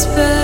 whisper.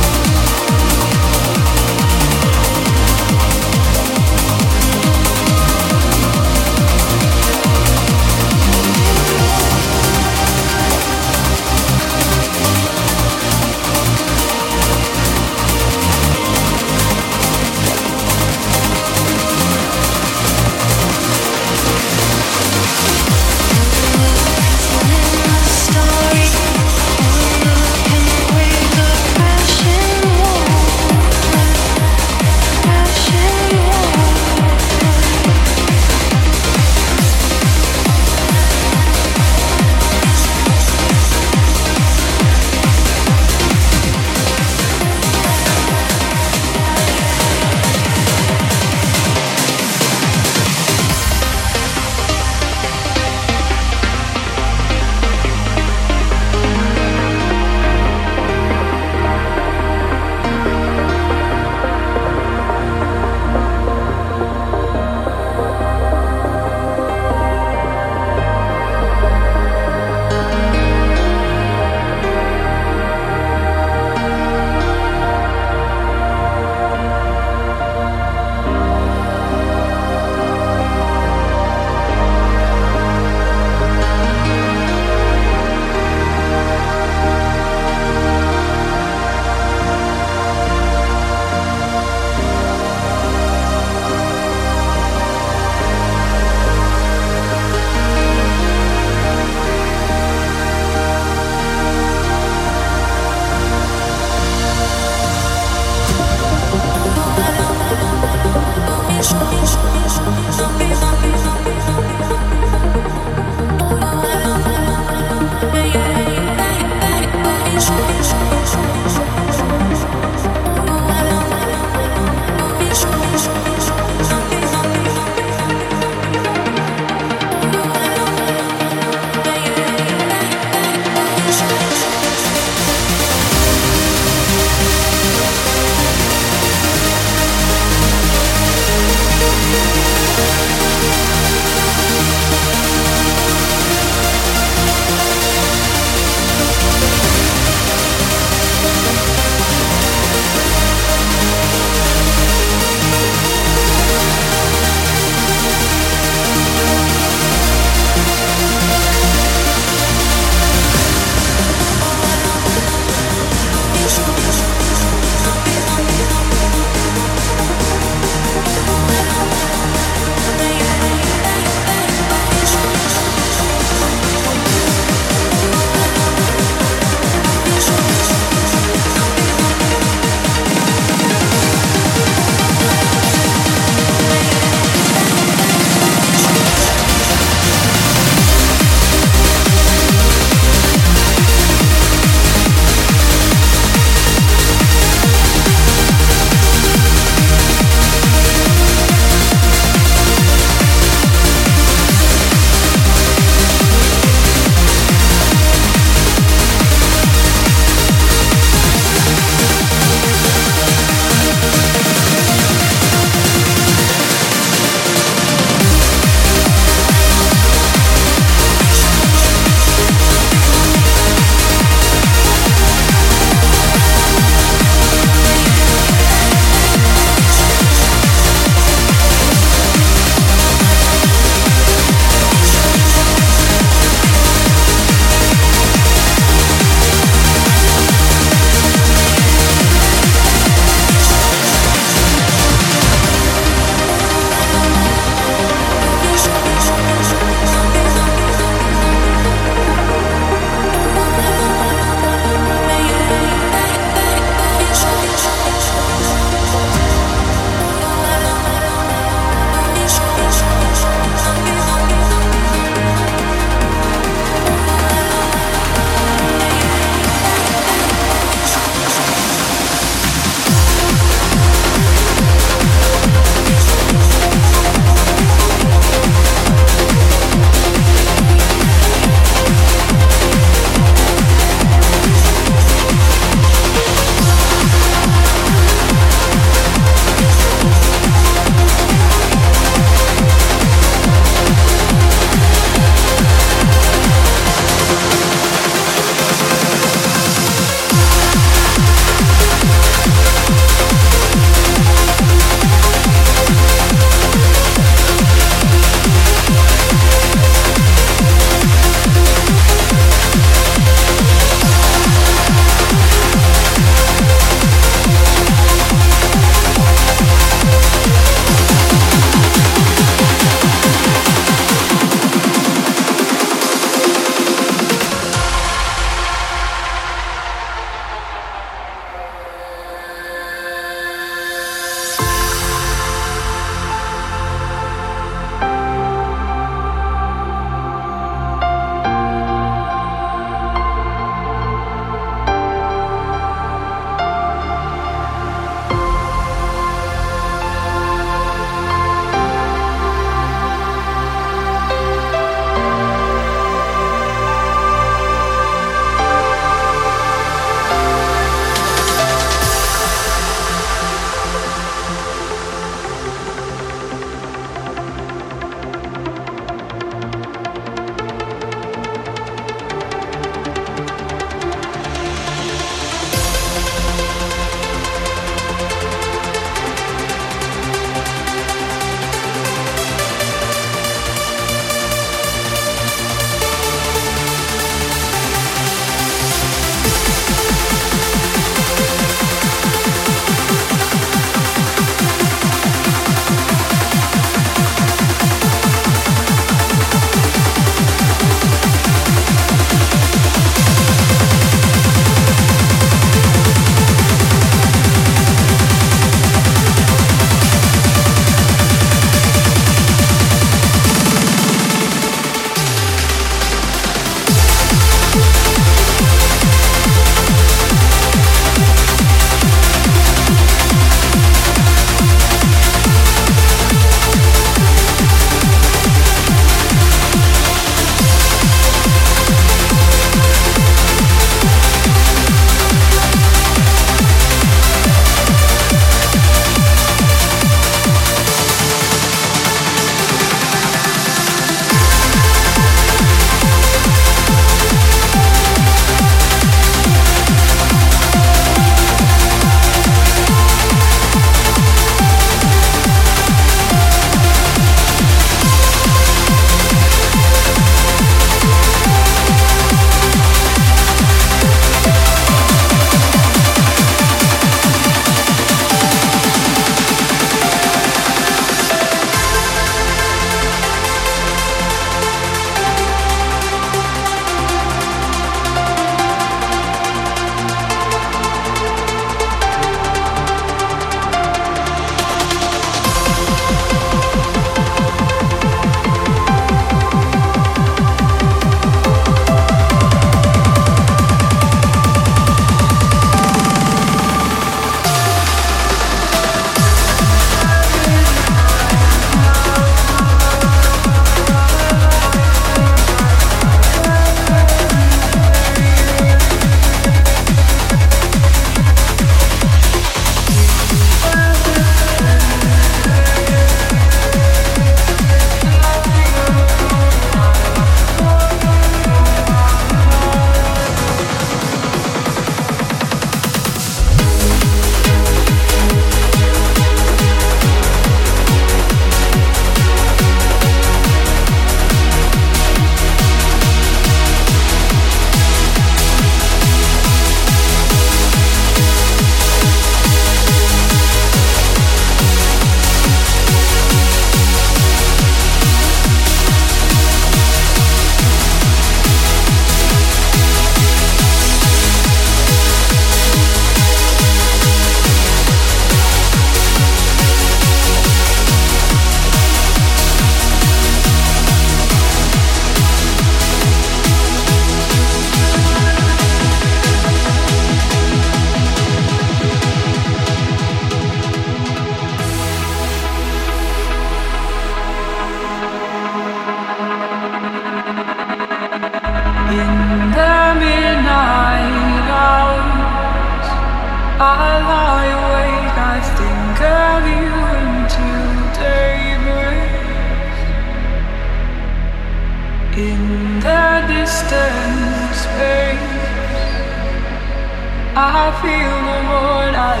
I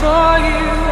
lie